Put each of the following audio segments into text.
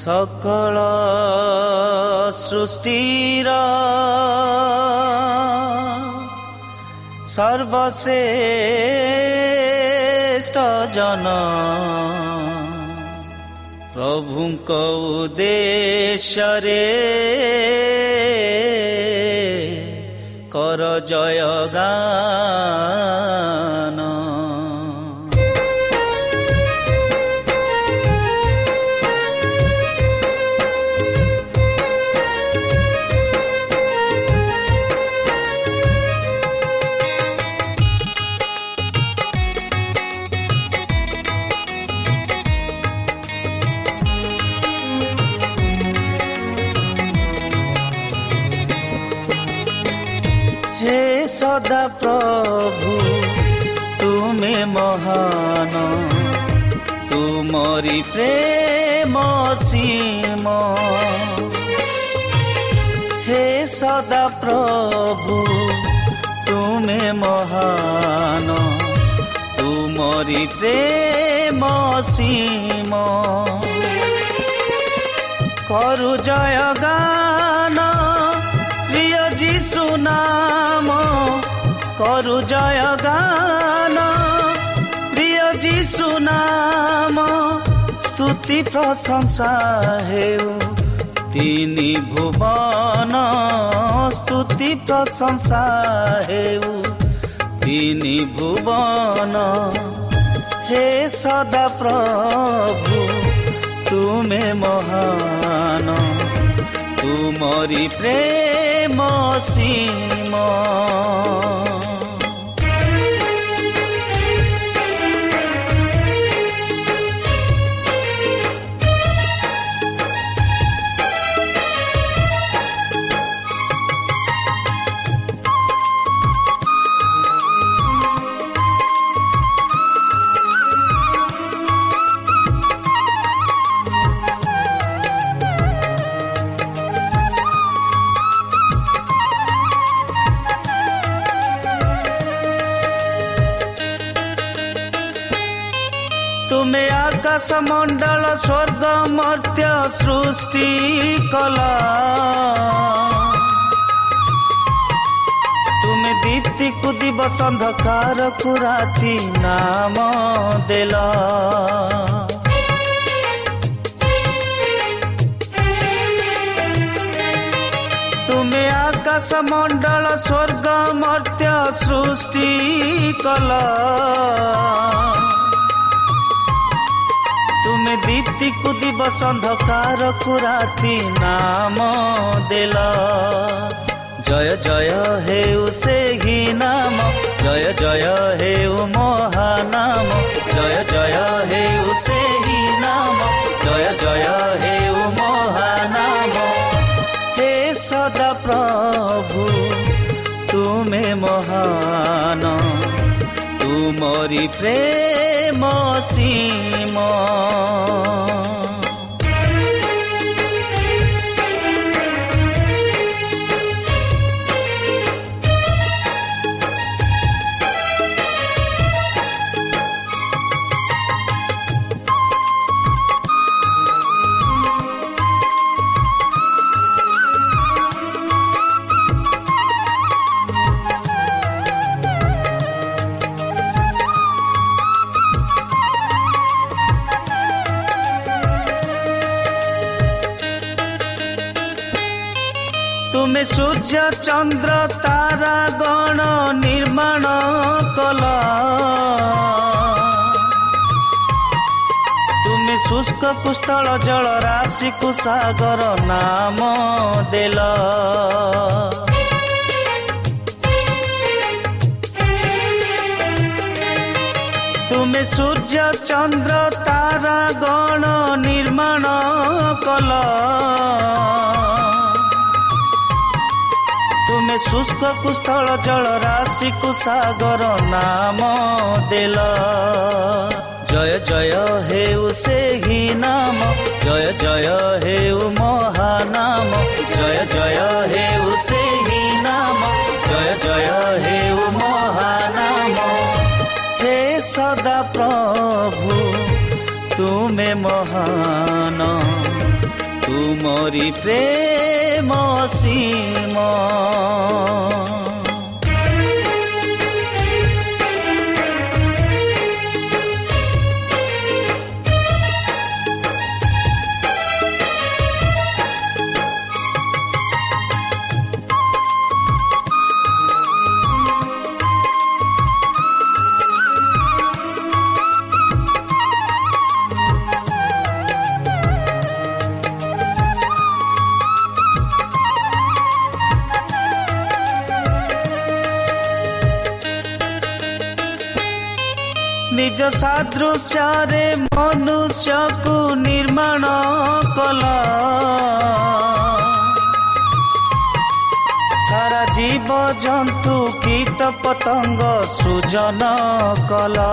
ସକଳ ସୃଷ୍ଟିର ସର୍ବଶ୍ରେଷ୍ଠ ଜନ ପ୍ରଭୁଙ୍କ ଉଦ୍ଦେଶ୍ୟରେ କର ଜୟ ଗାନ হে সদা প্রভু তুমি মহান তুমরি প্রেম সীম হে সদা প্রভু তুমি মহান তুমরি প্রেম সীম করু জয় গান প্রিয় যিশু নাম করু জয় গান প্রিয় যিশু নাম স্তুতি প্রশংসা হেউ তিনি ভুবন স্তুতি প্রশংসা হেউ তিনি ভুবন হে সদা প্রভু তুমে মহান ତୁମରି ପ୍ରେମ ସୀମ आकाश मण्डल स्वर्ग मर्त्य सृष्टि कला। तुमे दीप्ति कु कल तीप्ति कु राति नाम देला। तुमे आकाश मण्डल स्वर्ग मर्त्य सृष्टि कला। ତୁମେ ଦୀପ୍ତିକୁ ଦିବସ ଅନ୍ଧକାରକୁ ରାତି ନାମ ଦେଲ। ଜୟ ଜୟ ହେଉ ସେହି ନାମ ଜୟ ଜୟ ହେଉ ମହାନାମ ଜୟ ଜୟ ହେଉ ସେହି ନାମ ଜୟ ଜୟ ହେଉ ମହାନାମ। ହେ ସଦା ପ୍ରଭୁ ତୁମେ ମହାନ। ତୁମରି ପ୍ରେମ ସୀମା ସୂର୍ଯ୍ୟ ଚନ୍ଦ୍ର ତାରା ଗଣ ନିର୍ମାଣ କଲ। ତୁମେ ଶୁଷ୍କ କୁସ୍ଥଳ ଜଳ ରାଶିକୁ ସାଗର ନାମ ଦେଲ। ତୁମେ ସୂର୍ଯ୍ୟ ଚନ୍ଦ୍ର ତାରା ଗଣ ନିର୍ମାଣ କଲ। ତୁମେ ଶୁଷ୍କ କୁସ୍ଥଳ ଜଳ ରାଶିକୁ ସାଗର ନାମ ଦେଲ। ଜୟ ଜୟ ହେଉ ସେହି ନାମ ଜୟ ଜୟ ହେଉ ମହାନାମ ଜୟ ଜୟ ହେଉ ସେହି ନାମ ଜୟ ଜୟ ହେଉ ମହାନାମ। ହେ ସଦା ପ୍ରଭୁ ତୁମେ ମହାନ ତୁମରି ପ୍ରେମ সীম ନିଜ ସାଦୃଶ୍ୟରେ ମନୁଷ୍ୟକୁ ନିର୍ମାଣ କଲ ସାରା ଜୀବ ଜନ୍ତୁ କୀଟ ପତଙ୍ଗ ସୃଜନ କଲ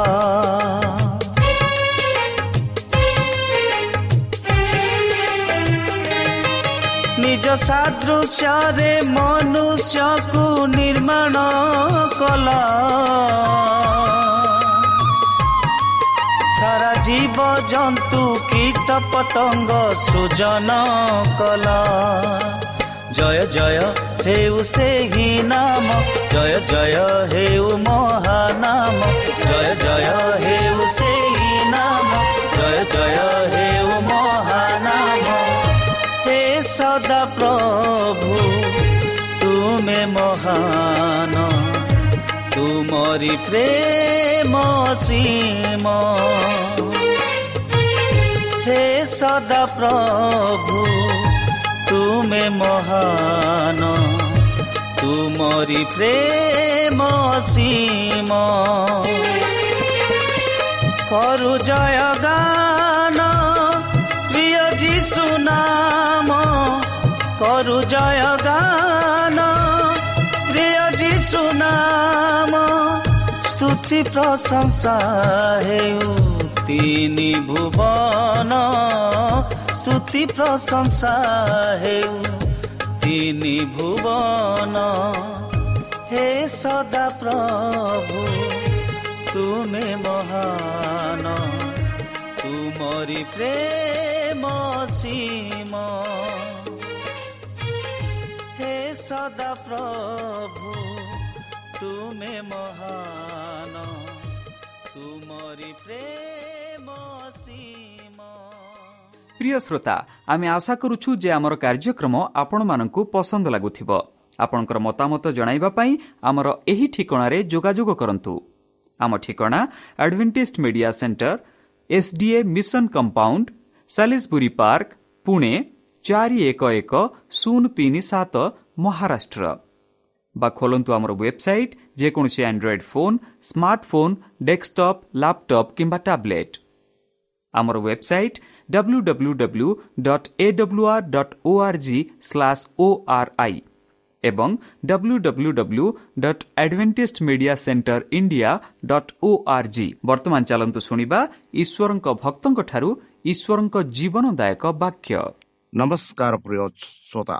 ନିଜ ସାଦୃଶ୍ୟରେ ମନୁଷ୍ୟକୁ ନିର୍ମାଣ କଲ ସାରା ଜୀବ ଜନ୍ତୁ କୀଟ ପତଙ୍ଗ ସୃଜନ କଲ ଜୟ ଜୟ ହେଉ ସେହି ନାମ ଜୟ ଜୟ ହେଉ ମହାନାମ ଜୟ ଜୟ ହେଉ ସେହି ନାମ ଜୟ ଜୟ ହେଉ ମହାନାମ হে সদা প্রভু তুমে মহান তুমি প্রেম সীম হে সদা প্রভু তুমি মহান তুমি প্রেম সীম করু জয় গান প্রিয় যিশু নাম করু জয় গান প্রিয় যিশু নাম স্তুতি প্রশংসা হেউ তিনি ভুবন স্তুতি প্রশংসা হেউ তিনি ভুবন হে সদা প্রভু তুমে মহান তুমরি প্রেম সীম सदा प्रभु तुमे महान तुमरी प्रेम प्रिय श्रोता आम आशा करुचु जे आम कार्यक्रम आपन मान पसंद लगु आपणकर मतामत जणाइबापई आमरो एही ठिकणा रे जोगाजोग करंतु। आमो ठिकणा Adventist Media Centre SDA mission compound Salisbury Park Pune 411037 Maharashtra ବା ଖୋଲନ୍ତୁ ଆମର ୱେବସାଇଟ୍ ଯେକୌଣସି Android phone smartphone desktop laptop କିମ୍ବା ଟ୍ୟାବ୍ଲେଟ୍ ଆମର website W W W dot A W R dot O R G slash O R I ଏବଂ W W W dot Adventist Media Centre India dot O R G ବର୍ତ୍ତମାନ ଚାଲନ୍ତୁ ଶୁଣିବା ଈଶ୍ୱରଙ୍କ ଭକ୍ତଙ୍କଠାରୁ ଈଶ୍ୱରଙ୍କ ଜୀବନଦାୟକ ବାକ୍ୟ ନମସ୍କାର ପ୍ରିୟ ଶ୍ରୋତା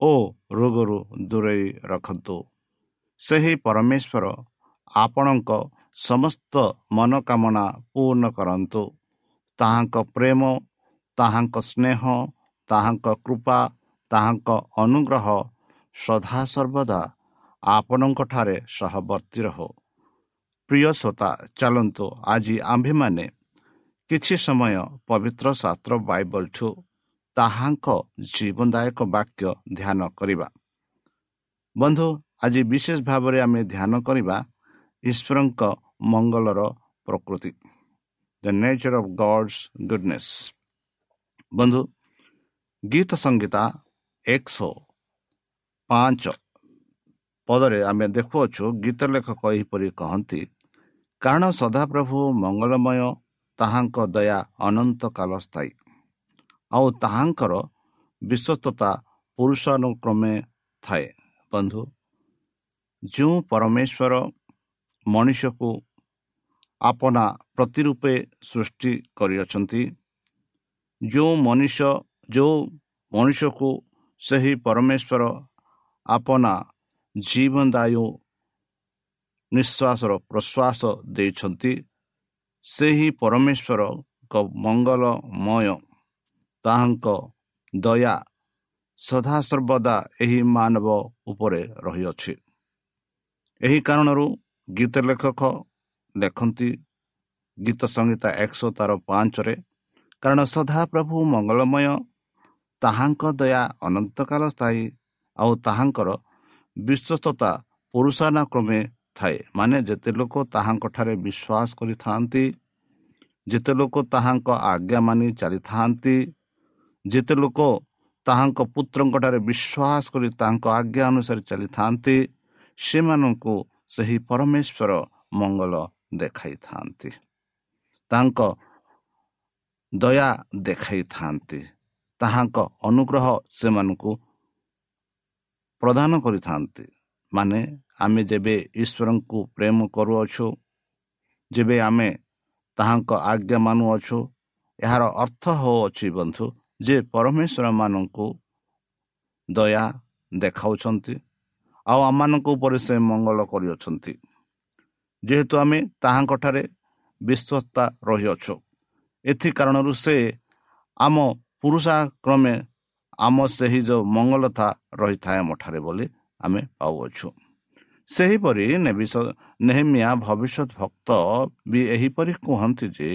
ଓ ରୋଗରୁ ଦୂରେଇ ରଖନ୍ତୁ। ସେହି ପରମେଶ୍ୱର ଆପଣଙ୍କ ସମସ୍ତ ମନୋକାମନା ପୂର୍ଣ୍ଣ କରନ୍ତୁ। ତାହାଙ୍କ ପ୍ରେମ ତାହାଙ୍କ ସ୍ନେହ ତାହାଙ୍କ କୃପା ତାହାଙ୍କ ଅନୁଗ୍ରହ ସଦାସର୍ବଦା ଆପଣଙ୍କଠାରେ ସହବର୍ତ୍ତୀ ରହୁ। ପ୍ରିୟ ଶ୍ରୋତା ଚାଲନ୍ତୁ ଆଜି ଆମ୍ଭେମାନେ କିଛି ସମୟ ପବିତ୍ର ଶାସ୍ତ୍ର ବାଇବଲଠୁ ତାହାଙ୍କ ଜୀବନଦାୟକ ବାକ୍ୟ ଧ୍ୟାନ କରିବା। ବନ୍ଧୁ ଆଜି ବିଶେଷ ଭାବରେ ଆମେ ଧ୍ୟାନ କରିବା ଈଶ୍ୱରଙ୍କ ମଙ୍ଗଳର ପ୍ରକୃତି the nature of God's goodness ବନ୍ଧୁ ଗୀତ ସଙ୍ଗୀତା ଏକଶହ ପାଞ୍ଚ ପଦରେ ଆମେ ଦେଖୁଅଛୁ ଗୀତ ଲେଖକ ଏହିପରି କହନ୍ତି କାରଣ ସଦାପ୍ରଭୁ ମଙ୍ଗଳମୟ ତାହାଙ୍କ ଦୟା ଅନନ୍ତ କାଳ ସ୍ଥାୟୀ ଆଉ ତାହାଙ୍କର ବିଶ୍ୱସ୍ତତା ପୁରୁଷାନୁକ୍ରମେ ଥାଏ। ବନ୍ଧୁ ଯେଉଁ ପରମେଶ୍ୱର ମଣିଷକୁ ଆପଣା ପ୍ରତିରୂପେ ସୃଷ୍ଟି କରିଅଛନ୍ତି ଯେଉଁ ମଣିଷ ଯେଉଁ ମଣିଷକୁ ସେହି ପରମେଶ୍ୱର ଆପଣା ଜୀବନଦାୟୁ ନିଶ୍ୱାସର ପ୍ରଶ୍ୱାସ ଦେଇଛନ୍ତି ସେହି ପରମେଶ୍ୱରଙ୍କ ମଙ୍ଗଳମୟ ତାହାଙ୍କ ଦୟା ସଦାସର୍ବଦା ଏହି ମାନବ ଉପରେ ରହିଅଛି। ଏହି କାରଣରୁ ଗୀତ ଲେଖକ ଲେଖନ୍ତି ଗୀତ ସଂହିତା ଏକଶହ ତାର ପାଞ୍ଚରେ କାରଣ ସଦାପ୍ରଭୁ ମଙ୍ଗଳମୟ ତାହାଙ୍କ ଦୟା ଅନନ୍ତକାଳ ସ୍ଥାୟୀ ଆଉ ତାହାଙ୍କର ବିଶ୍ୱସ୍ତତା ପୁରୁଷାନା କ୍ରମେ ଥାଏ। ମାନେ ଯେତେ ଲୋକ ତାହାଙ୍କଠାରେ ବିଶ୍ୱାସ କରିଥାନ୍ତି ଯେତେ ଲୋକ ତାହାଙ୍କ ଆଜ୍ଞା ମାନି ଚାଲିଥାନ୍ତି ଯେତେ ଲୋକ ତାହାଙ୍କ ପୁତ୍ରଙ୍କଠାରେ ବିଶ୍ୱାସ କରି ତାହାଙ୍କ ଆଜ୍ଞା ଅନୁସାରେ ଚାଲିଥାନ୍ତି ସେମାନଙ୍କୁ ସେହି ପରମେଶ୍ୱର ମଙ୍ଗଳ ଦେଖାଇଥାନ୍ତି। ତାଙ୍କ ଦୟା ଦେଖାଇଥାନ୍ତି। ତାହାଙ୍କ ଅନୁଗ୍ରହ ସେମାନଙ୍କୁ ପ୍ରଦାନ କରିଥାନ୍ତି। ମାନେ ଆମେ ଯେବେ ଈଶ୍ୱରଙ୍କୁ ପ୍ରେମ କରୁଅଛୁ ଯେବେ ଆମେ ତାହାଙ୍କ ଆଜ୍ଞା ମାନୁଅଛୁ ଏହାର ଅର୍ଥ ହେଉଅଛି ବନ୍ଧୁ ଯେ ପରମେଶ୍ୱର ମାନଙ୍କୁ ଦୟା ଦେଖାଉଛନ୍ତି ଆଉ ଆମମାନଙ୍କ ଉପରେ ସେ ମଙ୍ଗଳ କରିଅଛନ୍ତି। ଯେହେତୁ ଆମେ ତାହାଙ୍କଠାରେ ବିଶ୍ୱସ୍ତା ରହିଅଛୁ ଏଥି କାରଣରୁ ସେ ଆମ ପୁରୁଷାକ୍ରମେ ଆମ ସେହି ଯେଉଁ ମଙ୍ଗଲତା ରହିଥାଏ ଆମଠାରେ ବୋଲି ଆମେ ପାଉଅଛୁ। ସେହିପରି ନେହେମିଆ ଭବିଷ୍ୟତ ଭକ୍ତ ବି ଏହିପରି କୁହନ୍ତି ଯେ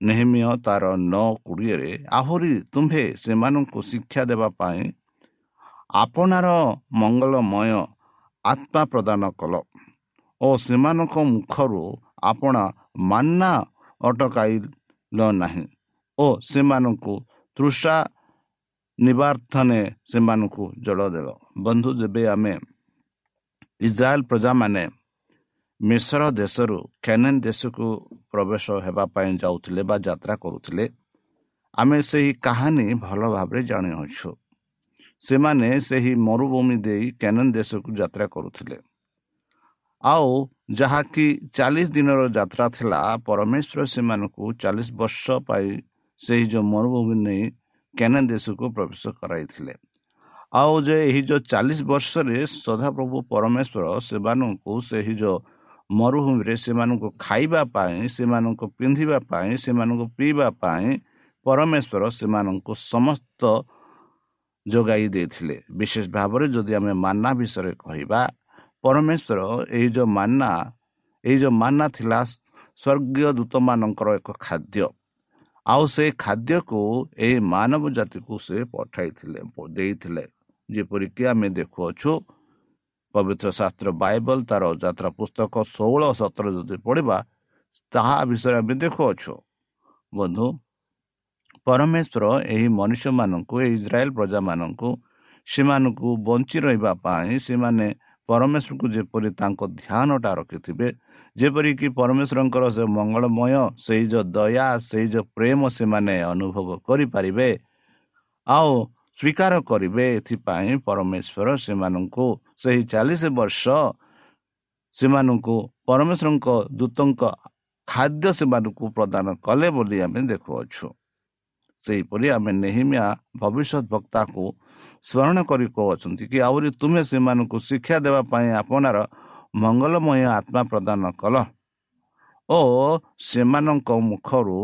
ନେହେମିୟ ତାର ନଅ କୋଡ଼ିଏରେ ଆହୁରି ତୁମ୍ଭେ ସେମାନଙ୍କୁ ଶିକ୍ଷା ଦେବା ପାଇଁ ଆପଣାର ମଙ୍ଗଳମୟ ଆତ୍ମା ପ୍ରଦାନ କଲ ଓ ସେମାନଙ୍କ ମୁଖରୁ ଆପଣା ମାନ୍ନା ଅଟକାଇଲ ନାହିଁ ଓ ସେମାନଙ୍କୁ ତୃଷା ନିବାର୍ଥନେ ସେମାନଙ୍କୁ ଜଳ ଦେଲ। ବନ୍ଧୁ ଯେବେ ଆମେ ଇସ୍ରାଏଲ ପ୍ରଜାମାନେ ମିଶ୍ର ଦେଶରୁ କ୍ୟାନେନ ଦେଶକୁ ପ୍ରବେଶ ହେବା ପାଇଁ ଯାଉଥିଲେ ବା ଯାତ୍ରା କରୁଥିଲେ ଆମେ ସେହି କାହାଣୀ ଭଲ ଭାବରେ ଜାଣିଅଛୁ। ସେମାନେ ସେହି ମରୁଭୂମି ଦେଇ କ୍ୟାନେନ ଦେଶକୁ ଯାତ୍ରା କରୁଥିଲେ। ଆଉ ଯାହାକି ଚାଳିଶ ଦିନର ଯାତ୍ରା ଥିଲା ପରମେଶ୍ୱର ସେମାନଙ୍କୁ ଚାଳିଶ ବର୍ଷ ପାଇଁ ସେହି ଯେଉଁ ମରୁଭୂମି ନେଇ କେନେ ଦେଶକୁ ପ୍ରବେଶ କରାଇଥିଲେ। ଆଉ ଯେ ଏହି ଯେଉଁ ଚାଳିଶ ବର୍ଷରେ ସଦାପ୍ରଭୁ ପରମେଶ୍ୱର ସେମାନଙ୍କୁ ସେହି ଯେଉଁ ମରୁଭୂମିରେ ସେମାନଙ୍କୁ ଖାଇବା ପାଇଁ ସେମାନଙ୍କୁ ପିନ୍ଧିବା ପାଇଁ ସେମାନଙ୍କୁ ପିଇବା ପାଇଁ ପରମେଶ୍ୱର ସେମାନଙ୍କୁ ସମସ୍ତ ଯୋଗାଇ ଦେଇଥିଲେ। ବିଶେଷ ଭାବରେ ଯଦି ଆମେ ମାନା ବିଷୟରେ କହିବା ପରମେଶ୍ୱର ଏଇ ଯେଉଁ ମାନା ଏଇ ଯେଉଁ ମାନା ଥିଲା ସ୍ୱର୍ଗୀୟ ଦୂତମାନଙ୍କର ଏକ ଖାଦ୍ୟ। ଆଉ ସେ ଖାଦ୍ୟକୁ ଏହି ମାନବ ଜାତିକୁ ସେ ପଠାଇଥିଲେ ଦେଇଥିଲେ। ଯେପରିକି ଆମେ ଦେଖୁଅଛୁ ପବିତ୍ର ଶାସ୍ତ୍ର ବାଇବଲ ତାର ଯାତ୍ରା ପୁସ୍ତକ ଷୋହଳ ସତର ଯଦି ପଢ଼ିବା ତାହା ବିଷୟରେ ଆମେ ଦେଖୁଅଛୁ। ବନ୍ଧୁ ପରମେଶ୍ୱର ଏହି ମନୁଷ୍ୟମାନଙ୍କୁ ଏହି ଇସ୍ରାଏଲ ପ୍ରଜାମାନଙ୍କୁ ସେମାନଙ୍କୁ ବଞ୍ଚି ରହିବା ପାଇଁ ସେମାନେ ପରମେଶ୍ୱରକୁ ଯେପରି ତାଙ୍କ ଧ୍ୟାନଟା ରଖିଥିବେ ଯେପରିକି ପରମେଶ୍ୱରଙ୍କର ସେ ମଙ୍ଗଳମୟ ସେଇ ଯେଉଁ ଦୟା ସେଇ ଯେଉଁ ପ୍ରେମ ସେମାନେ ଅନୁଭବ କରିପାରିବେ ଆଉ ସ୍ୱୀକାର କରିବେ ଏଥିପାଇଁ ପରମେଶ୍ୱର ସେମାନଙ୍କୁ ସେହି ଚାଳିଶ ବର୍ଷ ସେମାନଙ୍କୁ ପରମେଶ୍ୱରଙ୍କ ଦୂତଙ୍କ ଖାଦ୍ୟ ସେମାନଙ୍କୁ ପ୍ରଦାନ କଲେ ବୋଲି ଆମେ ଦେଖୁଅଛୁ। ସେହିପରି ଆମେ ନେହିମିଆ ଭବିଷ୍ୟତ ବକ୍ତାକୁ ସ୍ମରଣ କରି କହୁଅଛନ୍ତି କି ଆହୁରି ତୁମେ ସେମାନଙ୍କୁ ଶିକ୍ଷା ଦେବା ପାଇଁ ଆପଣାର ମଙ୍ଗଳମୟ ଆତ୍ମା ପ୍ରଦାନ କଲ ଓ ସେମାନଙ୍କ ମୁଖରୁ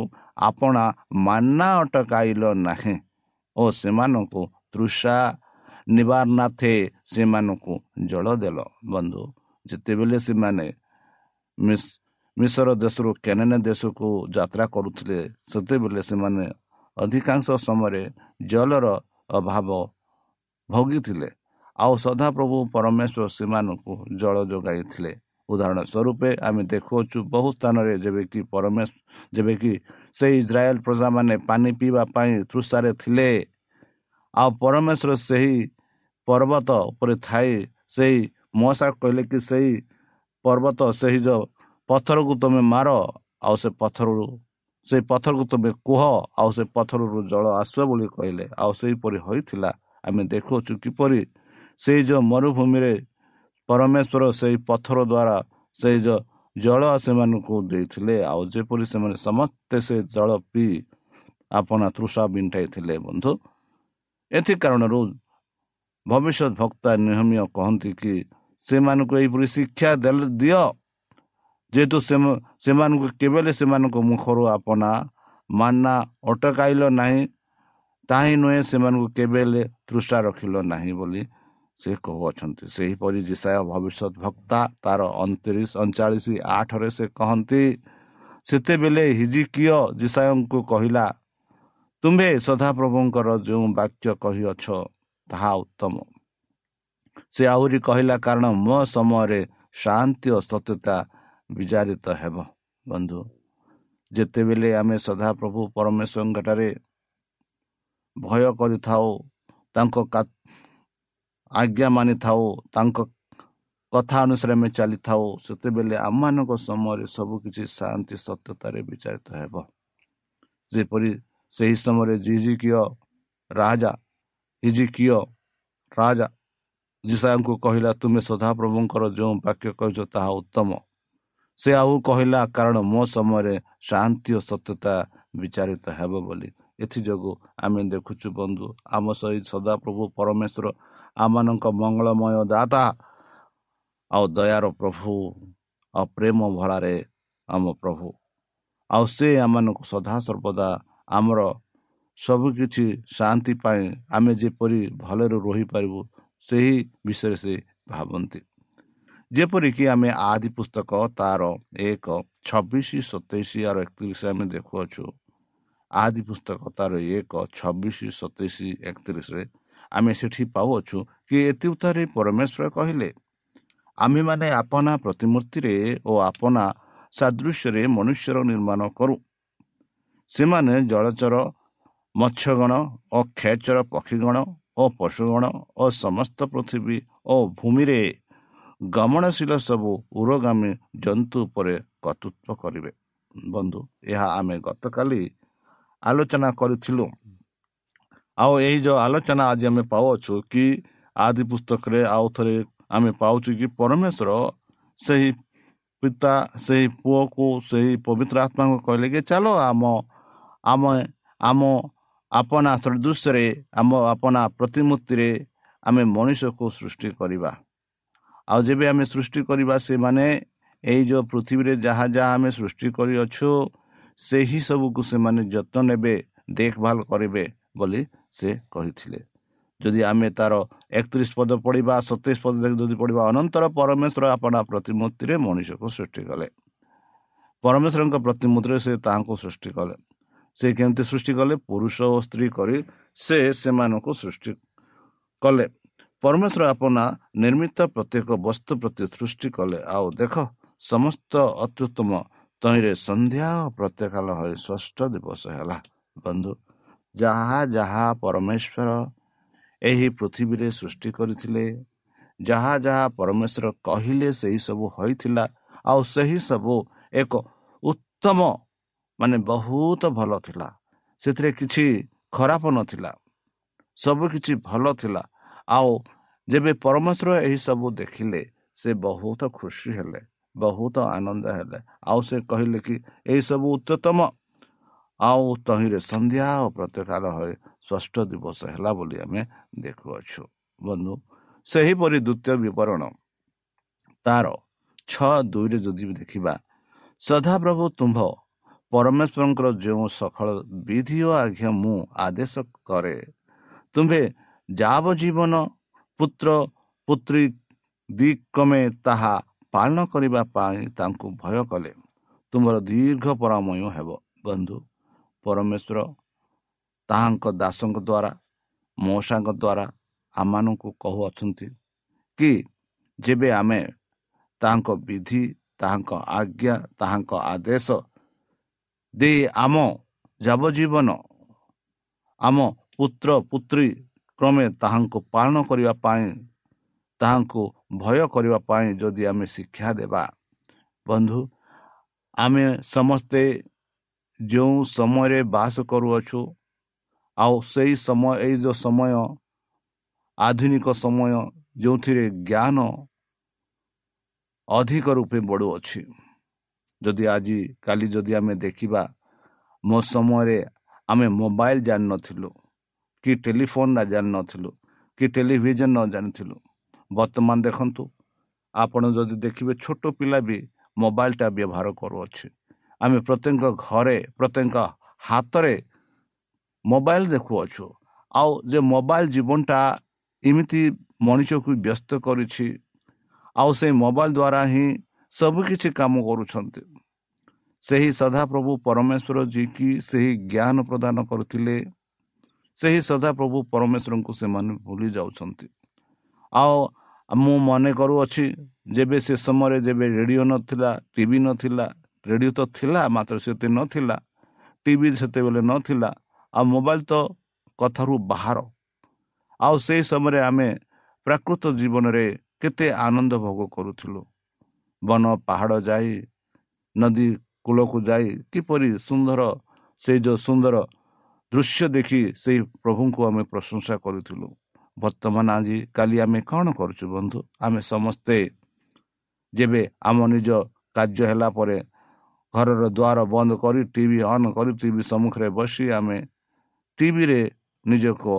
ଆପଣା ମାନା ଅଟକାଇଲ ନାହିଁ। ଓ ସେମାନଙ୍କୁ ତୃଷା ନିବାରନାଥେ ସେମାନଙ୍କୁ ଜଳ ଦେଲ। ବନ୍ଧୁ ଯେତେବେଳେ ସେମାନେ ମିଶର ଦେଶରୁ କେନେନ ଦେଶକୁ ଯାତ୍ରା କରୁଥିଲେ ସେତେବେଳେ ସେମାନେ ଅଧିକାଂଶ ସମୟରେ ଜଳର ଅଭାବ ଭୋଗିଥିଲେ। ଆଉ ସଦାପ୍ରଭୁ ପରମେଶ୍ୱର ସେମାନଙ୍କୁ ଜଳ ଯୋଗାଇଥିଲେ। ଉଦାହରଣ ସ୍ୱରୂପ ଆମେ ଦେଖୁଅଛୁ ବହୁ ସ୍ଥାନରେ ଯେବେକି ପରମେଶ୍ୱର ଯେବେକି ସେଇ ଇସ୍ରାଏଲ ପ୍ରଜାମାନେ ପାଣି ପିଇବା ପାଇଁ ତୃଷାରେ ଥିଲେ ଆଉ ପରମେଶ୍ୱର ସେହି ପର୍ବତ ଉପରେ ଥାଇ ସେହି ମଶା କହିଲେ କି ସେହି ପର୍ବତ ସେହି ଯେଉଁ ପଥରକୁ ତୁମେ ମାର ଆଉ ସେ ପଥରରୁ ସେଇ ପଥରକୁ ତୁମେ କୁହ ଆଉ ସେ ପଥରରୁ ଜଳ ଆସିବ ବୋଲି କହିଲେ ଆଉ ସେହିପରି ହୋଇଥିଲା ଆମେ ଦେଖୁଅଛୁ କିପରି ସେଇ ଯେଉଁ ମରୁଭୂମିରେ ପରମେଶ୍ୱର ସେଇ ପଥର ଦ୍ୱାରା ସେଇ ଜଳ ସେମାନଙ୍କୁ ଦେଇଥିଲେ। ଆଉ ଯେପରି ସେମାନେ ସମସ୍ତେ ସେ ଜଳ ପିଇ ଆପଣା ତୃଷା ବିଣ୍ଟାଇଥିଲେ ବନ୍ଧୁ। ଏଥି କାରଣରୁ ଭବିଷ୍ୟତ ଭକ୍ତା ନିହମୀୟ କହନ୍ତି କି ସେମାନଙ୍କୁ ଏହିପରି ଶିକ୍ଷା ଦିଅ। ଯେହେତୁ ସେମାନଙ୍କୁ କେବେ ସେମାନଙ୍କ ମୁଖରୁ ଆପଣା ମାନା ଅଟକାଇଲ ନାହିଁ ତାହିଁ ନୁହେଁ ସେମାନଙ୍କୁ କେବେ ହେଲେ ତୃଷା ରଖିଲ ନାହିଁ ବୋଲି ସେ କହୁଅଛନ୍ତି ସେହିପରି ଜିସାୟ ଭବିଷ୍ୟତ ଭକ୍ତା ତାର ଅଣତିରିଶ ଅଣଚାଳିଶ ଆଠରେ ସେ କହନ୍ତି ସେତେବେଳେ ହିଜିକିୟ ଜିସାୟଙ୍କୁ କହିଲା ତୁମ୍ଭେ ସଦାପ୍ରଭୁଙ୍କର ଯେଉଁ ବାକ୍ୟ କହିଅଛ ତାହା ଉତ୍ତମ। ସେ ଆହୁରି କହିଲା କାରଣ ମୋ ସମୟରେ ଶାନ୍ତି ଓ ସତ୍ୟତା ବିଚାରିତ ହେବ। ବନ୍ଧୁ ଯେତେବେଳେ ଆମେ ସଦାପ୍ରଭୁ ପରମେଶ୍ୱରଙ୍କଠାରେ ଭୟ କରିଥାଉ ତାଙ୍କ ଆଜ୍ଞା ମାନିଥାଉ ତାଙ୍କ କଥା ଅନୁସାରେ ଆମେ ଚାଲିଥାଉ ସେତେବେଳେ ଆମମାନଙ୍କ ସମୟରେ ସବୁକିଛି ଶାନ୍ତି ସତ୍ୟତାରେ ବିଚାରିତ ହେବ। ଯେପରି ସେହି ସମୟରେ ଜିଜିକିୟ ରାଜା ହିଜିକିୟ ରାଜା ଜିସାଙ୍କୁ କହିଲା ତୁମେ ସଦାପ୍ରଭୁଙ୍କର ଯେଉଁ ବାକ୍ୟ କହିଛ ତାହା ଉତ୍ତମ। ସେ ଆଉ କହିଲା କାରଣ ମୋ ସମୟରେ ଶାନ୍ତି ଓ ସତ୍ୟତା ବିଚାରିତ ହେବ ବୋଲି। ଏଥିଯୋଗୁଁ ଆମେ ଦେଖୁଛୁ ବନ୍ଧୁ ଆମ ସହିତ ସଦାପ୍ରଭୁ ପରମେଶ୍ୱର ଆମମାନଙ୍କ ମଙ୍ଗଳମୟ ଦାତା। ଆଉ ଦୟାର ପ୍ରଭୁ ଆଉ ପ୍ରେମ ଭଳାରେ ଆମ ପ୍ରଭୁ। ଆଉ ସେ ଆମମାନଙ୍କୁ ସଦାସର୍ବଦା ଆମର ସବୁକିଛି ଶାନ୍ତି ପାଇଁ ଆମେ ଯେପରି ଭଲରେ ରହିପାରିବୁ ସେହି ବିଷୟରେ ସେ ଭାବନ୍ତି। ଯେପରିକି ଆମେ ଆଦି ପୁସ୍ତକ ତାର ଏକ ଛବିଶ ସତେଇଶ ଆର ଏକତିରିଶ ଆମେ ଦେଖୁଅଛୁ। ଆଦି ପୁସ୍ତକ ତାର ଏକ ଛବିଶ ସତେଇଶ ଏକତିରିଶରେ ଆମେ ସେଠି ପାଉଅଛୁ କି ଏତି ଉତ୍ତାରେ ପରମେଶ୍ୱର କହିଲେ ଆମ୍ଭେମାନେ ଆପଣା ପ୍ରତିମୂର୍ତ୍ତିରେ ଓ ଆପଣା ସାଦୃଶ୍ୟରେ ମନୁଷ୍ୟର ନିର୍ମାଣ କରୁ। ସେମାନେ ଜଳଚର ମତ୍ସ୍ୟଗଣ ଓ କ୍ଷୟଚର ପକ୍ଷୀଗଣ ଓ ପଶୁଗଣ ଓ ସମସ୍ତ ପୃଥିବୀ ଓ ଭୂମିରେ ଗମନଶୀଳ ସବୁ ଉରଗାମୀ ଜନ୍ତୁ ଉପରେ କର୍ତ୍ତୃତ୍ୱ କରିବେ। ବନ୍ଧୁ ଏହା ଆମେ ଗତକାଲି ଆଲୋଚନା କରିଥିଲୁ। ଆଉ ଏଇ ଯେଉଁ ଆଲୋଚନା ଆଜି ଆମେ ପାଉଅଛୁ କି ଆଦି ପୁସ୍ତକରେ ଆଉ ଥରେ ଆମେ ପାଉଛୁ କି ପରମେଶ୍ୱର ସେହି ପିତା ସେହି ପୁଅକୁ ସେହି ପବିତ୍ର ଆତ୍ମାଙ୍କୁ କହିଲେ କି ଚାଲ ଆମ ଆମେ ଆମ ଆପଣା ସଦୃଶ୍ୟରେ ଆମ ଆପଣା ପ୍ରତିମୂର୍ତ୍ତିରେ ଆମେ ମଣିଷକୁ ସୃଷ୍ଟି କରିବା। ଆଉ ଯେବେ ଆମେ ସୃଷ୍ଟି କରିବା ସେମାନେ ଏଇ ଯେଉଁ ପୃଥିବୀରେ ଯାହା ଯାହା ଆମେ ସୃଷ୍ଟି କରିଅଛୁ ସେହି ସବୁକୁ ସେମାନେ ଯତ୍ନ ନେବେ ଦେଖଭାଲ କରିବେ। ବୋଲି ସେ କହିଥିଲେ। ଯଦି ଆମେ ତାର ଏକତିରିଶ ପଦ ପଢ଼ିବା ସତେଇଶ ପଦ ଯଦି ପଢ଼ିବା ଅନନ୍ତର ପରମେଶ୍ୱର ଆପଣା ପ୍ରତିମୂର୍ତ୍ତିରେ ମଣିଷକୁ ସୃଷ୍ଟି କଲେ। ପରମେଶ୍ୱରଙ୍କ ପ୍ରତିମୂର୍ତ୍ତିରେ ସେ ତାହାଙ୍କୁ ସୃଷ୍ଟି କଲେ। ସେ କେମିତି ସୃଷ୍ଟି କଲେ? ପୁରୁଷ ଓ ସ୍ତ୍ରୀ କରି ସେ ସେମାନଙ୍କୁ ସୃଷ୍ଟି କଲେ। ପରମେଶ୍ୱର ଆପଣା ନିର୍ମିତ ପ୍ରତ୍ୟେକ ବସ୍ତୁ ପ୍ରତି ସୃଷ୍ଟି କଲେ। ଆଉ ଦେଖ ସମସ୍ତ ଅତ୍ୟୁତ୍ତମ ତହିଁରେ ସନ୍ଧ୍ୟା ଓ ପ୍ରତ୍ୟେକାଳ ହୋଇ ଷଷ୍ଠ ଦିବସ ହେଲା। ବନ୍ଧୁ ଯାହା ଯାହା ପରମେଶ୍ୱର ଏହି ପୃଥିବୀରେ ସୃଷ୍ଟି କରିଥିଲେ ଯାହା ଯାହା ପରମେଶ୍ୱର କହିଲେ ସେହି ସବୁ ହୋଇଥିଲା ଆଉ ସେହି ସବୁ ଏକ ଉତ୍ତମ ମାନେ ବହୁତ ଭଲ ଥିଲା। ସେଥିରେ କିଛି ଖରାପ ନଥିଲା ସବୁ କିଛି ଭଲ ଥିଲା। ଆଉ ଯେବେ ପରମେଶ୍ୱର ଏହିସବୁ ଦେଖିଲେ ସେ ବହୁତ ଖୁସି ହେଲେ ବହୁତ ଆନନ୍ଦ ହେଲେ। ଆଉ ସେ କହିଲେ କି ଏହିସବୁ ଉଚ୍ଚତମ ଆଉ ତହିଁରେ ସନ୍ଧ୍ୟା ଓ ପ୍ରତ୍ୟେକାଳ ହୁଏ ଷଷ୍ଠ ଦିବସ ହେଲା ବୋଲି ଆମେ ଦେଖୁଅଛୁ। ବନ୍ଧୁ ସେହିପରି ଦ୍ୱିତୀୟ ବିବରଣ। ତାର ଛଅ ଦୁଇରେ ଯଦି ଦେଖିବା ସଦାପ୍ରଭୁ ତୁମ୍ଭ ପରମେଶ୍ୱରଙ୍କର ଯେଉଁ ସକଳ ବିଧି ଓ ଆଜ୍ଞା ମୁଁ ଆଦେଶ କରେ ତୁମ୍ଭେ ଯାବ ଜୀବନ ପୁତ୍ର ପୁତ୍ରୀ ଦିକ୍ରମେ ତାହା ପାଳନ କରିବା ପାଇଁ ତାଙ୍କୁ ଭୟ କଲେ। ତୁମର ଦୀର୍ଘ ପରାମୟ ହେବ। ବନ୍ଧୁ ପରମେଶ୍ୱର ତାହାଙ୍କ ଦାସଙ୍କ ଦ୍ୱାରା ମଉସାଙ୍କ ଦ୍ୱାରା ଆମମାନଙ୍କୁ କହୁଅଛନ୍ତି କି ଯେବେ ଆମେ ତାହାଙ୍କ ବିଧି ତାହାଙ୍କ ଆଜ୍ଞା ତାହାଙ୍କ ଆଦେଶ ଦେଇ ଆମ ଯାବଜୀବନ ଆମ ପୁତ୍ର ପୁତ୍ରୀ କ୍ରମେ ତାହାଙ୍କୁ ପାଳନ କରିବା ପାଇଁ ତାହାଙ୍କୁ ଭୟ କରିବା ପାଇଁ ଯଦି ଆମେ ଶିକ୍ଷା ଦେବା ବନ୍ଧୁ ଆମେ ସମସ୍ତେ ଯେଉଁ ସମୟରେ ବାସ କରୁଅଛୁ ଆଉ ସେଇ ସମୟ ଏଇ ଯେଉଁ ସମୟ ଆଧୁନିକ ସମୟ ଯେଉଁଥିରେ ଜ୍ଞାନ ଅଧିକ ରୂପେ ବଢ଼ୁଅଛି। ଯଦି ଆଜି କାଲି ଯଦି ଆମେ ଦେଖିବା ମୋ ସମୟରେ ଆମେ ମୋବାଇଲ ଜାଣିନଥିଲୁ କି ଟେଲିଫୋନ୍ଟା ଜାଣିନଥିଲୁ କି ଟେଲିଭିଜନ ନ ଜାଣିଥିଲୁ। ବର୍ତ୍ତମାନ ଦେଖନ୍ତୁ ଆପଣ ଯଦି ଦେଖିବେ ଛୋଟ ପିଲା ବି ମୋବାଇଲଟା ବ୍ୟବହାର କରୁଅଛି। ଆମେ ପ୍ରତ୍ୟେକ ଘରେ ପ୍ରତ୍ୟେକ ହାତରେ ମୋବାଇଲ ଦେଖୁଅଛୁ। ଆଉ ଯେ ମୋବାଇଲ ଜୀବନଟା ଏମିତି ମଣିଷକୁ ବ୍ୟସ୍ତ କରିଛି ଆଉ ସେଇ ମୋବାଇଲ ଦ୍ୱାରା ହିଁ ସବୁକିଛି କାମ କରୁଛନ୍ତି। ସେହି ସଦାପ୍ରଭୁ ପରମେଶ୍ୱର ଯିଏକି ସେହି ଜ୍ଞାନ ପ୍ରଦାନ କରୁଥିଲେ ସେହି ସଦାପ୍ରଭୁ ପରମେଶ୍ୱରଙ୍କୁ ସେମାନେ ଭୁଲି ଯାଉଛନ୍ତି। ଆଉ ମୁଁ ମନେ କରୁଅଛି ଯେବେ ସେ ସମୟରେ ଯେବେ ରେଡ଼ିଓ ନଥିଲା ଟି ଭି ନଥିଲା ରେଡ଼ିଓ ତ ଥିଲା ମାତ୍ର ସେତେ ନଥିଲା ଟି ଭି ସେତେବେଳେ ନଥିଲା ଆଉ ମୋବାଇଲ ତ କଥାରୁ ବାହାର ଆଉ ସେଇ ସମୟରେ ଆମେ ପ୍ରାକୃତ ଜୀବନରେ କେତେ ଆନନ୍ଦ ଭୋଗ କରୁଥିଲୁ। ବନ ପାହାଡ଼ ଯାଇ ନଦୀ କୂଳକୁ ଯାଇ କିପରି ସୁନ୍ଦର ସେଇ ଯେଉଁ ସୁନ୍ଦର ଦୃଶ୍ୟ ଦେଖି ସେଇ ପ୍ରଭୁଙ୍କୁ ଆମେ ପ୍ରଶଂସା କରୁଥିଲୁ। ବର୍ତ୍ତମାନ ଆଜି କାଲି ଆମେ କ'ଣ କରୁଛୁ ବନ୍ଧୁ? ଆମେ ସମସ୍ତେ ଯେବେ ଆମ ନିଜ କାର୍ଯ୍ୟ ହେଲା ପରେ ଘରର ଦ୍ୱାର ବନ୍ଦ କରି ଟି ଭି ଅନ୍ କରି ଟି ଭି ସମ୍ମୁଖରେ ବସି ଆମେ ଟିଭିରେ ନିଜକୁ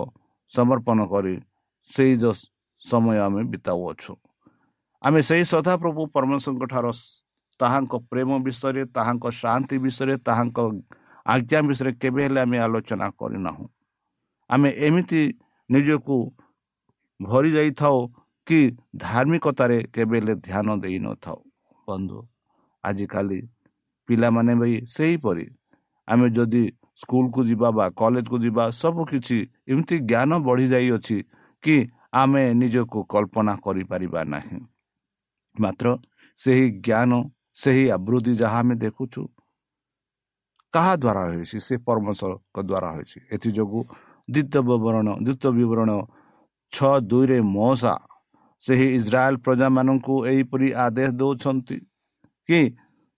ସମର୍ପଣ କରି ସେଇ ସମୟ ଆମେ ବିତାଉଅଛୁ। ଆମେ ସେଇ ସଦାପ୍ରଭୁ ପରମେଶ୍ୱରଙ୍କ ଠାରୁ ତାହାଙ୍କ ପ୍ରେମ ବିଷୟରେ ତାହାଙ୍କ ଶାନ୍ତି ବିଷୟରେ ତାହାଙ୍କ ଆଜ୍ଞା ବିଷୟରେ କେବେ ହେଲେ ଆମେ ଆଲୋଚନା କରିନାହୁଁ। ଆମେ ଏମିତି ନିଜକୁ ଭରି ଯାଇଥାଉ କି ଧାର୍ମିକତାରେ କେବେ ହେଲେ ଧ୍ୟାନ ଦେଇନଥାଉ। ବନ୍ଧୁ ଆଜିକାଲି ପିଲାମାନେ ବି ସେହିପରି। ଆମେ ଯଦି ସ୍କୁଲକୁ ଯିବା ବା କଲେଜକୁ ଯିବା ସବୁକିଛି ଏମିତି ଜ୍ଞାନ ବଢ଼ିଯାଇଅଛି କି ଆମେ ନିଜକୁ କଳ୍ପନା କରିପାରିବା ନାହିଁ। ମାତ୍ର ସେହି ଜ୍ଞାନ ସେହି ଆବୃତ୍ତି ଯାହା ଆମେ ଦେଖୁଛୁ କାହା ଦ୍ୱାରା ହୋଇଛି ସେ ପରମେଶ୍ୱରଙ୍କ ଦ୍ୱାରା ହୋଇଛି ଏଥିଯୋଗୁଁ ଦ୍ୱିତୀୟ ବିବରଣ ଦ୍ୱିତୀୟ ବିବରଣ ଛଅ ଦୁଇରେ ମଶା ସେହି ଇସ୍ରାଏଲ ପ୍ରଜାମାନଙ୍କୁ ଏହିପରି ଆଦେଶ ଦେଉଛନ୍ତି କି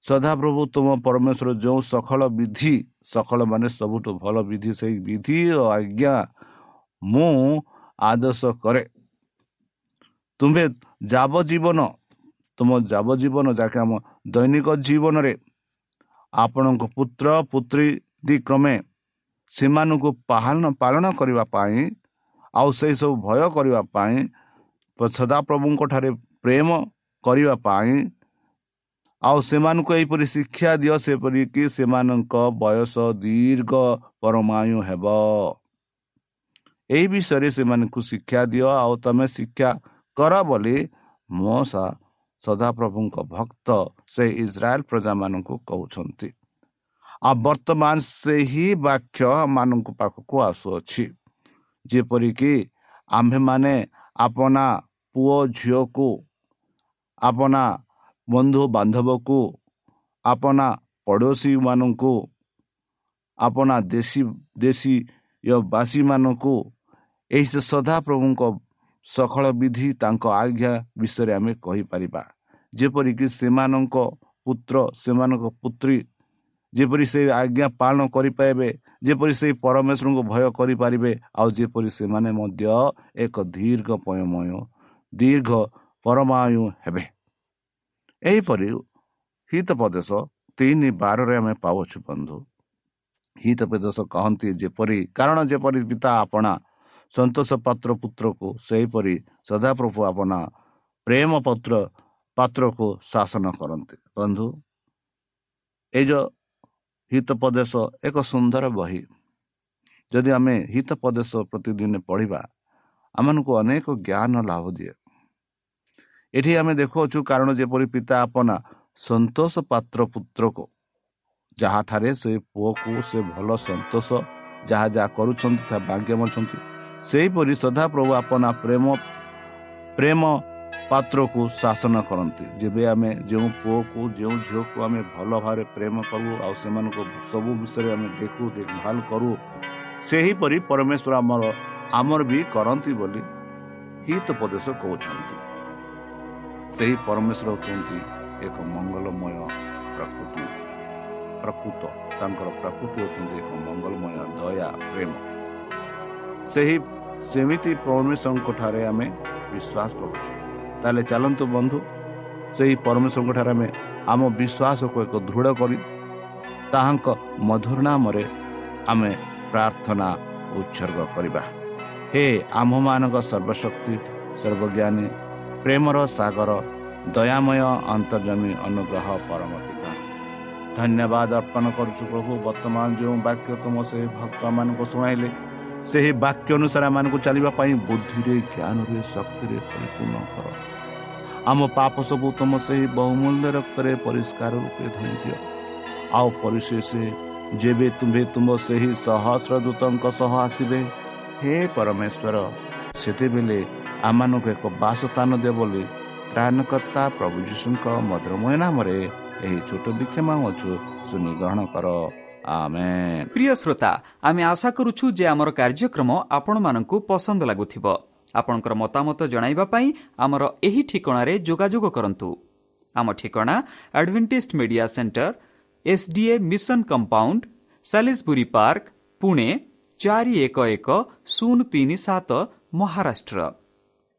ସଦାପ୍ରଭୁ ତୁମ ପରମେଶ୍ୱର ଯେଉଁ ସକଳ ବିଧି ସକଳ ମାନେ ସବୁଠୁ ଭଲ ବିଧି ସେଇ ବିଧି ଓ ଆଜ୍ଞା ମୁଁ ଆଦେଶ କରେ। ତୁମ୍ଭେ ଯାବଜୀବନ ତୁମ ଯାବଜୀବନ ଯାକେ ଆମ ଦୈନିକ ଜୀବନରେ ଆପଣଙ୍କ ପୁତ୍ର ପୁତ୍ରୀ ଦି କ୍ରମେ ସେମାନଙ୍କୁ ପାଳନ ପାଳନ କରିବା ପାଇଁ ଆଉ ସେହିସବୁ ଭୟ କରିବା ପାଇଁ ସଦାପ୍ରଭୁଙ୍କ ଠାରେ ପ୍ରେମ କରିବା ପାଇଁ ଆଉ ସେମାନଙ୍କୁ ଏହିପରି ଶିକ୍ଷା ଦିଅ ସେପରିକି ସେମାନଙ୍କ ବୟସ ଦୀର୍ଘ ପରମାୟୁ ହେବ। ଏହି ବିଷୟରେ ସେମାନଙ୍କୁ ଶିକ୍ଷା ଦିଅ। ଆଉ ତମେ ଶିକ୍ଷା କର ବୋଲି ମୋ ସଦାପ୍ରଭୁଙ୍କ ଭକ୍ତ ସେ ଇସ୍ରାଏଲ ପ୍ରଜାମାନଙ୍କୁ କହୁଛନ୍ତି। ଆଉ ବର୍ତ୍ତମାନ ସେହି ବାକ୍ୟ ମାନଙ୍କ ପାଖକୁ ଆସୁଅଛି। ଯେପରିକି ଆମ୍ଭେମାନେ ଆପଣା ପୁଅ ଝିଅକୁ ଆପଣା ବନ୍ଧୁ ବାନ୍ଧବକୁ ଆପଣା ପଡ଼ୋଶୀମାନଙ୍କୁ ଆପଣା ଦେଶୀ ଦେଶୀ ବାସୀମାନଙ୍କୁ ଏହି ସଦାପ୍ରଭୁଙ୍କ ସକଳ ବିଧି ତାଙ୍କ ଆଜ୍ଞା ବିଷୟରେ ଆମେ କହିପାରିବା। ଯେପରିକି ସେମାନଙ୍କ ପୁତ୍ର ସେମାନଙ୍କ ପୁତ୍ରୀ ଯେପରି ସେ ଆଜ୍ଞା ପାଳନ କରିପାରିବେ ଯେପରି ସେ ପରମେଶ୍ୱରଙ୍କୁ ଭୟ କରିପାରିବେ ଆଉ ଯେପରି ସେମାନେ ମଧ୍ୟ ଏକ ଦୀର୍ଘ ପୟମୟ ଦୀର୍ଘ ପରମାୟୁ ହେବେ। ଏହିପରି ହିତ ପ୍ରଦେଶ ତିନି ବାରରେ ଆମେ ପାଉଛୁ ବନ୍ଧୁ। ହିତପଦେଶ କହନ୍ତି ଯେପରି କାରଣ ଯେପରି ପିତା ଆପଣା ସନ୍ତୋଷ ପାତ୍ର ପୁତ୍ରକୁ ସେହିପରି ସଦାପ୍ରଭୁ ଆପଣା ପ୍ରେମ ପତ୍ର ପାତ୍ରକୁ ଶାସନ କରନ୍ତି। ବନ୍ଧୁ ଏ ଯେଉଁ ହିତପଦେଶ ଏକ ସୁନ୍ଦର ବହି। ଯଦି ଆମେ ହିତପଦେଶ ପ୍ରତିଦିନ ପଢ଼ିବା ଆମମାନଙ୍କୁ ଅନେକ ଜ୍ଞାନ ଲାଭ ଦିଏ। ଏଠି ଆମେ ଦେଖୁଅଛୁ କାରଣ ଯେପରି ପିତା ଆପନା ସନ୍ତୋଷ ପାତ୍ର ପୁତ୍ରକୁ ଯାହାଠାରେ ସେ ପୁଅକୁ ସେ ଭଲ ସନ୍ତୋଷ ଯାହା ଯାହା କରୁଛନ୍ତି ତାହା ଭାଗ୍ୟ ଅଛନ୍ତି ସେହିପରି ସଦାପ୍ରଭୁ ଆପନା ପ୍ରେମ ପ୍ରେମ ପାତ୍ରକୁ ଶାସନ କରନ୍ତି। ଯେବେ ଆମେ ଯେଉଁ ପୁଅକୁ ଯେଉଁ ଝିଅକୁ ଆମେ ଭଲ ଭାବରେ ପ୍ରେମ କରୁ ଆଉ ସେମାନଙ୍କୁ ସବୁ ବିଷୟରେ ଆମେ ଦେଖୁ ଦେଖଭାଲ କରୁ ସେହିପରି ପରମେଶ୍ୱର ଆମର ଆମର ବି କରନ୍ତି ବୋଲି ହିତପଦେଶ କହୁଛନ୍ତି। ସେହି ପରମେଶ୍ୱର ହେଉଛନ୍ତି ଏକ ମଙ୍ଗଳମୟ ପ୍ରକୃତି। ପ୍ରକୃତ ତାଙ୍କର ପ୍ରକୃତି ହେଉଛନ୍ତି ଏକ ମଙ୍ଗଳମୟ ଦୟା ପ୍ରେମ। ସେହି ସେମିତି ପରମେଶ୍ୱରଙ୍କ ଠାରେ ଆମେ ବିଶ୍ୱାସ କରୁଛୁ। ତାହେଲେ ଚାଲନ୍ତୁ ବନ୍ଧୁ ସେହି ପରମେଶ୍ୱରଙ୍କ ଠାରେ ଆମେ ଆମ ବିଶ୍ୱାସକୁ ଏକ ଦୃଢ଼ କରି ତାହାଙ୍କ ମଧୁର ନାମରେ ଆମେ ପ୍ରାର୍ଥନା ଉତ୍ସର୍ଗ କରିବା। ହେ ଆମ୍ଭମାନଙ୍କ ସର୍ବଶକ୍ତି ସର୍ବଜ୍ଞାନୀ ପ୍ରେମର ସାଗର ଦୟାମୟ ଅନ୍ତର୍ଜମୀ ଅନୁଗ୍ରହ ପରମ ପିତା ଧନ୍ୟବାଦ ଅର୍ପଣ କରୁଛୁ ପ୍ରଭୁ ବର୍ତ୍ତମାନ ଯେଉଁ ବାକ୍ୟ ତୁମ ସେ ଭକ୍ତମାନଙ୍କୁ ଶୁଣାଇଲେ ସେହି ବାକ୍ୟ ଅନୁସାରେ ଆମମାନଙ୍କୁ ଚାଲିବା ପାଇଁ ବୁଦ୍ଧିରେ ଜ୍ଞାନରେ ଶକ୍ତିରେ ପରିପୂର୍ଣ୍ଣ କର। ଆମ ପାପ ସବୁ ତୁମ ସେହି ବହୁମୂଲ୍ୟ ରକ୍ତରେ ପରିଷ୍କାର ରୂପେ ଧୋଇ ଦିଅ। ଆଉ ପରିଶେଷ ଯେବେ ତୁମ୍ଭେ ତୁମ ସେହି ସହସ୍ର ଦୂତଙ୍କ ସହ ଆସିବେ ହେ ପରମେଶ୍ୱର ସେତେବେଳେ ଆମମାନଙ୍କୁ ଏକ ବାସସ୍ଥାନ ଦେବ ବୋଲି ତ୍ରାଣକର୍ତ୍ତା ପ୍ରଭୁ ଯୀଶୁଙ୍କ ମଧୁରମୟ ନାମରେ ଏହି ଛୋଟ ବିକ୍ଷମା ଅଛୁ ଶୁଣି ଗ୍ରହଣ କର। ଆମେ ପ୍ରିୟ ଶ୍ରୋତା ଆମେ ଆଶା କରୁଛୁ ଯେ ଆମର କାର୍ଯ୍ୟକ୍ରମ ଆପଣମାନଙ୍କୁ ପସନ୍ଦ ଲାଗୁଥିବ। ଆପଣଙ୍କର ମତାମତ ଜଣାଇବା ପାଇଁ ଆମର ଏହି ଠିକଣାରେ ଯୋଗାଯୋଗ କରନ୍ତୁ। ଆମ ଠିକଣା Adventist Media Centre SDA mission compound Salisbury Park Pune ଚାରି ଏକ ଏକ ଶୂନ ତିନି ସାତ Maharashtra.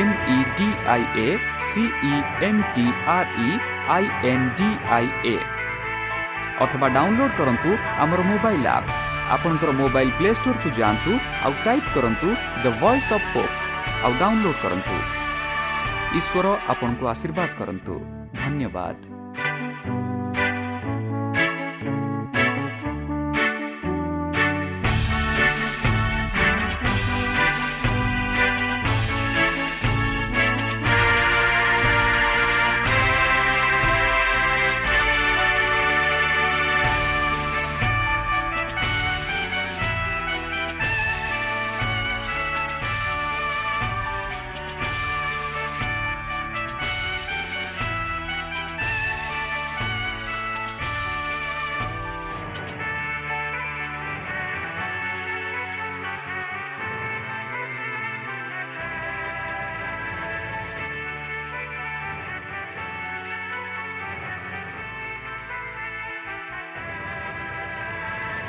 M E D I A C E N T R E I N D I A ଅଥବା ଡାଉନଲୋଡ୍ କରନ୍ତୁ ଆମର ମୋବାଇଲ୍ ଆପ୍ ଆପଣଙ୍କର ମୋବାଇଲ୍ ପ୍ଲେ ଷ୍ଟୋରକୁ ଯାଆନ୍ତୁ ଆଉ ଟାଇପ୍ କରନ୍ତୁ ଦ ଭଏସ୍ ଅଫ୍ ପୋପ୍ ଆଉ ଡାଉନଲୋଡ୍ କରନ୍ତୁ ଈଶ୍ୱର ଆପଣଙ୍କୁ ଆଶୀର୍ବାଦ କରନ୍ତୁ ଧନ୍ୟବାଦ